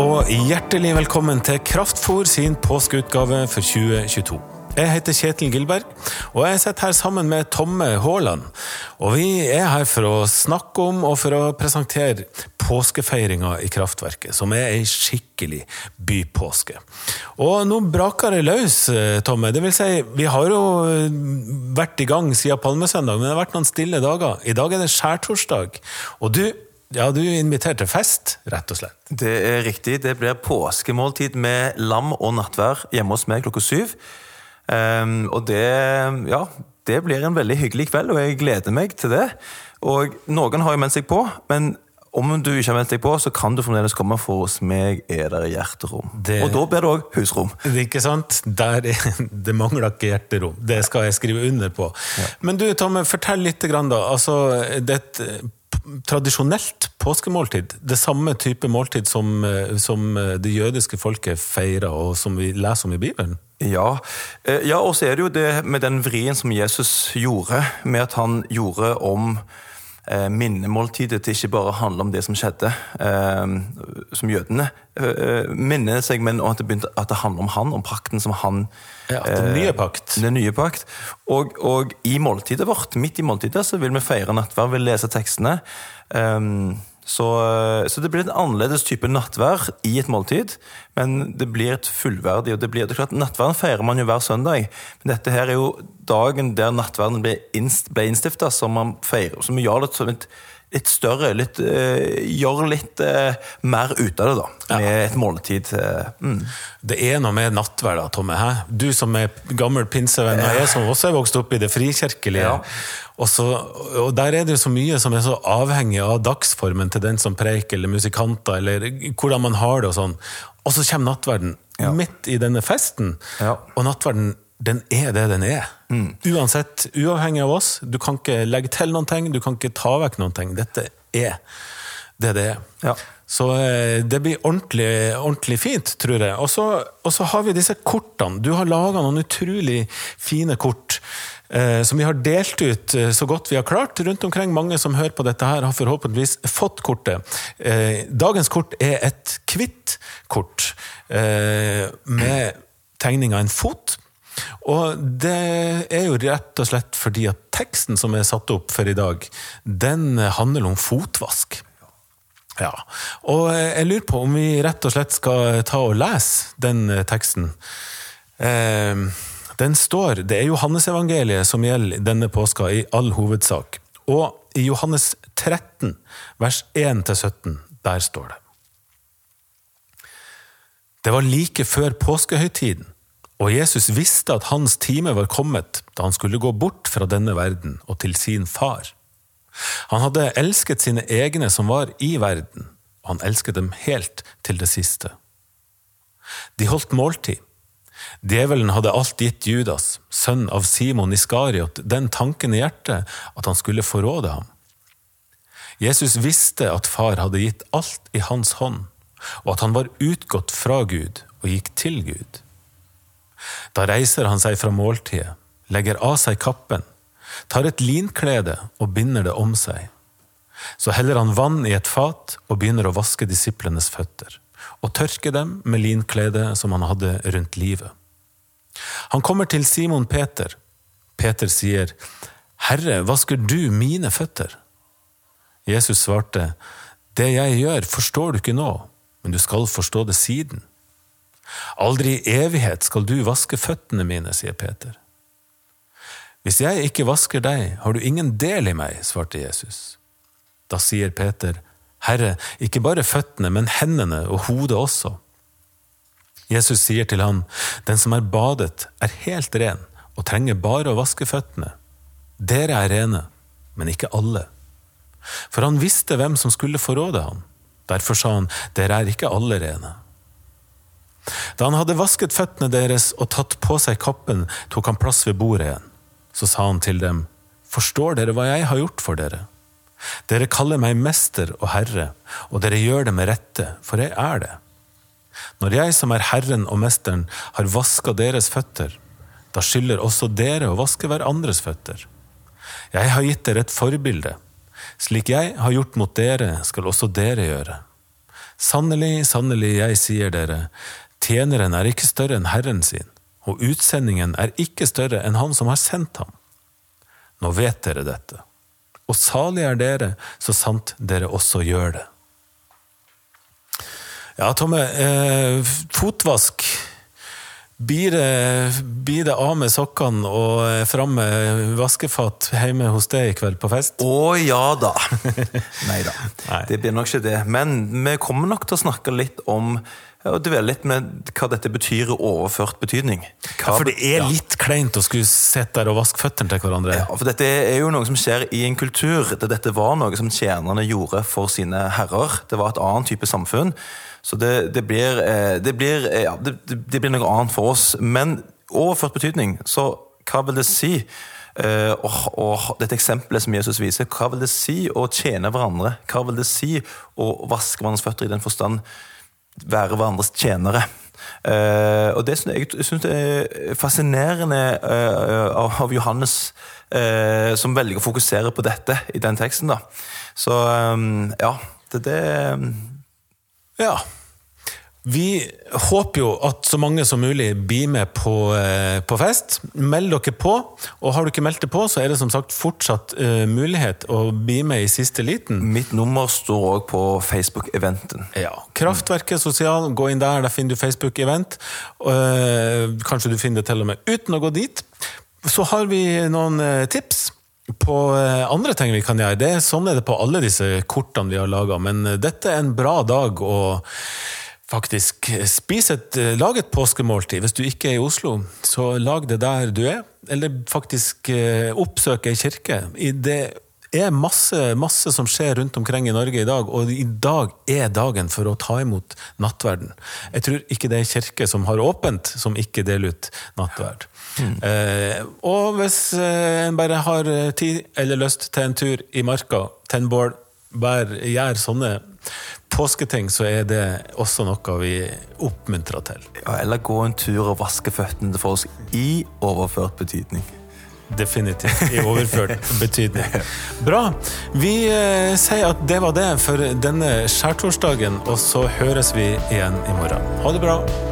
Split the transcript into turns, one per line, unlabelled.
og hjertelig velkommen til Kraftfôr sin påskeutgave for 2022. Jeg heter Kjetil Gilberg, og jeg sitter her sammen med Tomme Haaland. Og vi er her for å snakke om og for å presentere påskefeiringa i Kraftverket, som er ei skikkelig bypåske. Og nå braker det løs, Tomme. Det vil si, vi har jo vært i gang siden palmesøndag, men det har vært noen stille dager. I dag er det skjærtorsdag. Og du, ja, du inviterte til fest, rett og slett.
Det er riktig. Det blir påskemåltid med lam og nattvær hjemme hos meg klokka syv. Um, og det, ja, det blir en veldig hyggelig kveld, og jeg gleder meg til det. Og noen har jo meldt seg på, men om du ikke har meldt deg på, så kan du fremdeles komme, for hos meg er det hjerterom. Det, og da blir det òg husrom.
Det er ikke sant? Der er, det mangler ikke hjerterom. Det skal jeg skrive under på. Ja. Men du, Tomme, fortell litt, da. Altså, det er et tradisjonelt påskemåltid. Det samme type måltid som, som det jødiske folket feirer, og som vi leser om i Bibelen?
Ja, eh, ja og så er det jo det med den vrien som Jesus gjorde, med at han gjorde om eh, minnemåltidet til ikke bare handle om det som skjedde, eh, som jødene eh, minner seg, men at det, begynte, at det handler om han, om pakten som han
Ja, Den nye pakt.
Den nye pakt. Og, og, i måltidet vårt, midt i måltidet, så vil vi feire nattverd, vil lese tekstene. Um, så, så, det blir en annerledes type nattvær i et måltid, men det blir et fullverdig. og det blir, det er klart Nattverden feirer man jo hver søndag, men dette her er jo dagen der nattverden ble, innst, innstifta, som man feirer, som vi gjør det som et litt større, litt, uh, gjør litt uh, mer ut av det, da. Med ja. et måltid. Uh,
mm. Det er noe med nattverd, da, Tomme. Hæ? Du som er gammel pinsevenn, og jeg som også er vokst opp i det frikirkelige. Ja. Og, så, og, Der er det jo så mye som er så avhengig av dagsformen til den som preiker, eller musikanter, eller hvordan man har det. Og sånn. Og så kommer nattverden ja. midt i denne festen, og nattverden den er det den er. Mm. Uansett, uavhengig av oss. Du kan ikke legge til noen ting, du kan ikke ta vekk noen ting. Dette er det det er. Ja. Så eh, det blir ordentlig, ordentlig fint, tror jeg. Og så har vi disse kortene. Du har laga noen utrolig fine kort. Eh, som vi har delt ut eh, så godt vi har klart rundt omkring. Mange som hører på dette her, har forhåpentligvis fått kortet. Dagens kort er et hvitt kort med tegning av en fot og det er jo rett og slett fordi at teksten som er satt opp for i dag, den handler om fotvask. Ja, og jeg lurer på om vi rett og slett skal ta og lese den teksten. Eh, den står Det er Johannesevangeliet som gjelder denne påska i all hovedsak. Og i Johannes 13, vers 1-17, der står det. Det var like før påskehøytiden. Og Jesus visste at hans time var kommet da han skulle gå bort fra denne verden og til sin far. Han hadde elsket sine egne som var i verden, og han elsket dem helt til det siste. De holdt måltid. Djevelen hadde alt gitt Judas, sønn av Simon Iskariot, den tanken i hjertet at han skulle forråde ham. Jesus visste at far hadde gitt alt i hans hånd, og at han var utgått fra Gud og gikk til Gud. Da reiser han seg fra måltidet, legger av seg kappen, tar et linklede og binder det om seg. Så heller han vann i et fat og begynner å vaske disiplenes føtter, og tørke dem med linkledet som han hadde rundt livet. Han kommer til Simon Peter. Peter sier, Herre, vasker du mine føtter? Jesus svarte, Det jeg gjør, forstår du ikke nå, men du skal forstå det siden. Aldri i evighet skal du vaske føttene mine, sier Peter. Hvis jeg ikke vasker deg, har du ingen del i meg, svarte Jesus. Da sier Peter, Herre, ikke bare føttene, men hendene og hodet også. Jesus sier til han, Den som er badet, er helt ren og trenger bare å vaske føttene. Dere er rene, men ikke alle. For han visste hvem som skulle forråde ham. Derfor sa han, Dere er ikke alle rene. Da han hadde vasket føttene deres og tatt på seg kappen, tok han plass ved bordet igjen. Så sa han til dem, Forstår dere hva jeg har gjort for dere? Dere kaller meg mester og herre, og dere gjør det med rette, for jeg er det. Når jeg som er Herren og Mesteren har vaska deres føtter, da skylder også dere å vaske hverandres føtter. Jeg har gitt dere et forbilde. Slik jeg har gjort mot dere, skal også dere gjøre. Sannelig, sannelig, jeg sier dere, tjeneren er ikke større enn Herren sin, og utsendingen er ikke større enn Han som har sendt ham. Nå vet dere dette, og salig er dere, så sant dere også gjør det. Ja, Tomme, eh, fotvask. Blir det, av med sokkene og eh, fram med vaskefat hjemme hos deg i kveld på fest?
Å ja da. Nei da. Det blir nok ikke det. Men vi kommer nok til å snakke litt om og dvele litt med hva dette betyr i overført betydning. Hva,
Ja, for det er
Ja.
litt kleint å skulle sitte der og vaske føttene til hverandre.
Ja, for dette er jo noe som skjer i en kultur. der Dette var noe som tjenerne gjorde for sine herrer. Det var et annet type samfunn. Så det, det, blir, eh, det, blir, eh, ja, det, det det blir noe annet for oss. Men overført betydning, så hva vil det si? Uh, og, og dette eksempelet som Jesus viser, hva vil det si å tjene hverandre? Hva vil det si å vaske hverandres føtter i den forstand være hverandres tjenere? Uh, og det synes jeg, synes det er fascinerende uh, av, Johannes, uh, som velger å fokusere på dette i den teksten. da. Så um, ja, det, det
Ja. Vi håper jo at så mange som mulig blir med på, eh, på fest. Meld dere på. Og har du ikke meldt deg på, så er det som sagt fortsatt eh, mulighet å bli med i siste liten.
Mitt nummer står òg på Facebook-eventen.
Ja. Kraftverket sosial, gå inn der, der finner du Facebook-event. Eh, kanskje du finner det til og med uten å gå dit. Så har vi noen eh, tips på andre ting vi kan gjøre. Det er Sånn er det på alle disse kortene vi har laga, men dette er en bra dag å faktisk spise et, lag lage et påskemåltid. Hvis du ikke er i Oslo, så lag det der du er. Eller faktisk eh, oppsøk ei kirke. Det er masse, masse som skjer rundt omkring i Norge i dag, og i dag er dagen for å ta imot nattverden. Jeg tror ikke det er kirke som har åpent, som ikke deler ut nattverd. Eh, og hvis eh, en bare har eh, tid eller lyst til en tur i marka, tenn bål, bær, gjør sånne påsketing, så er det også noe vi oppmuntrer til.
Ja, eller gå en tur og vaske føttene til folk i overført betydning.
Definitivt. I overført betydning. Bra. Vi eh, sier at det var det for denne skjærtorsdagen, og så høres vi igjen i morgen. Ha det bra.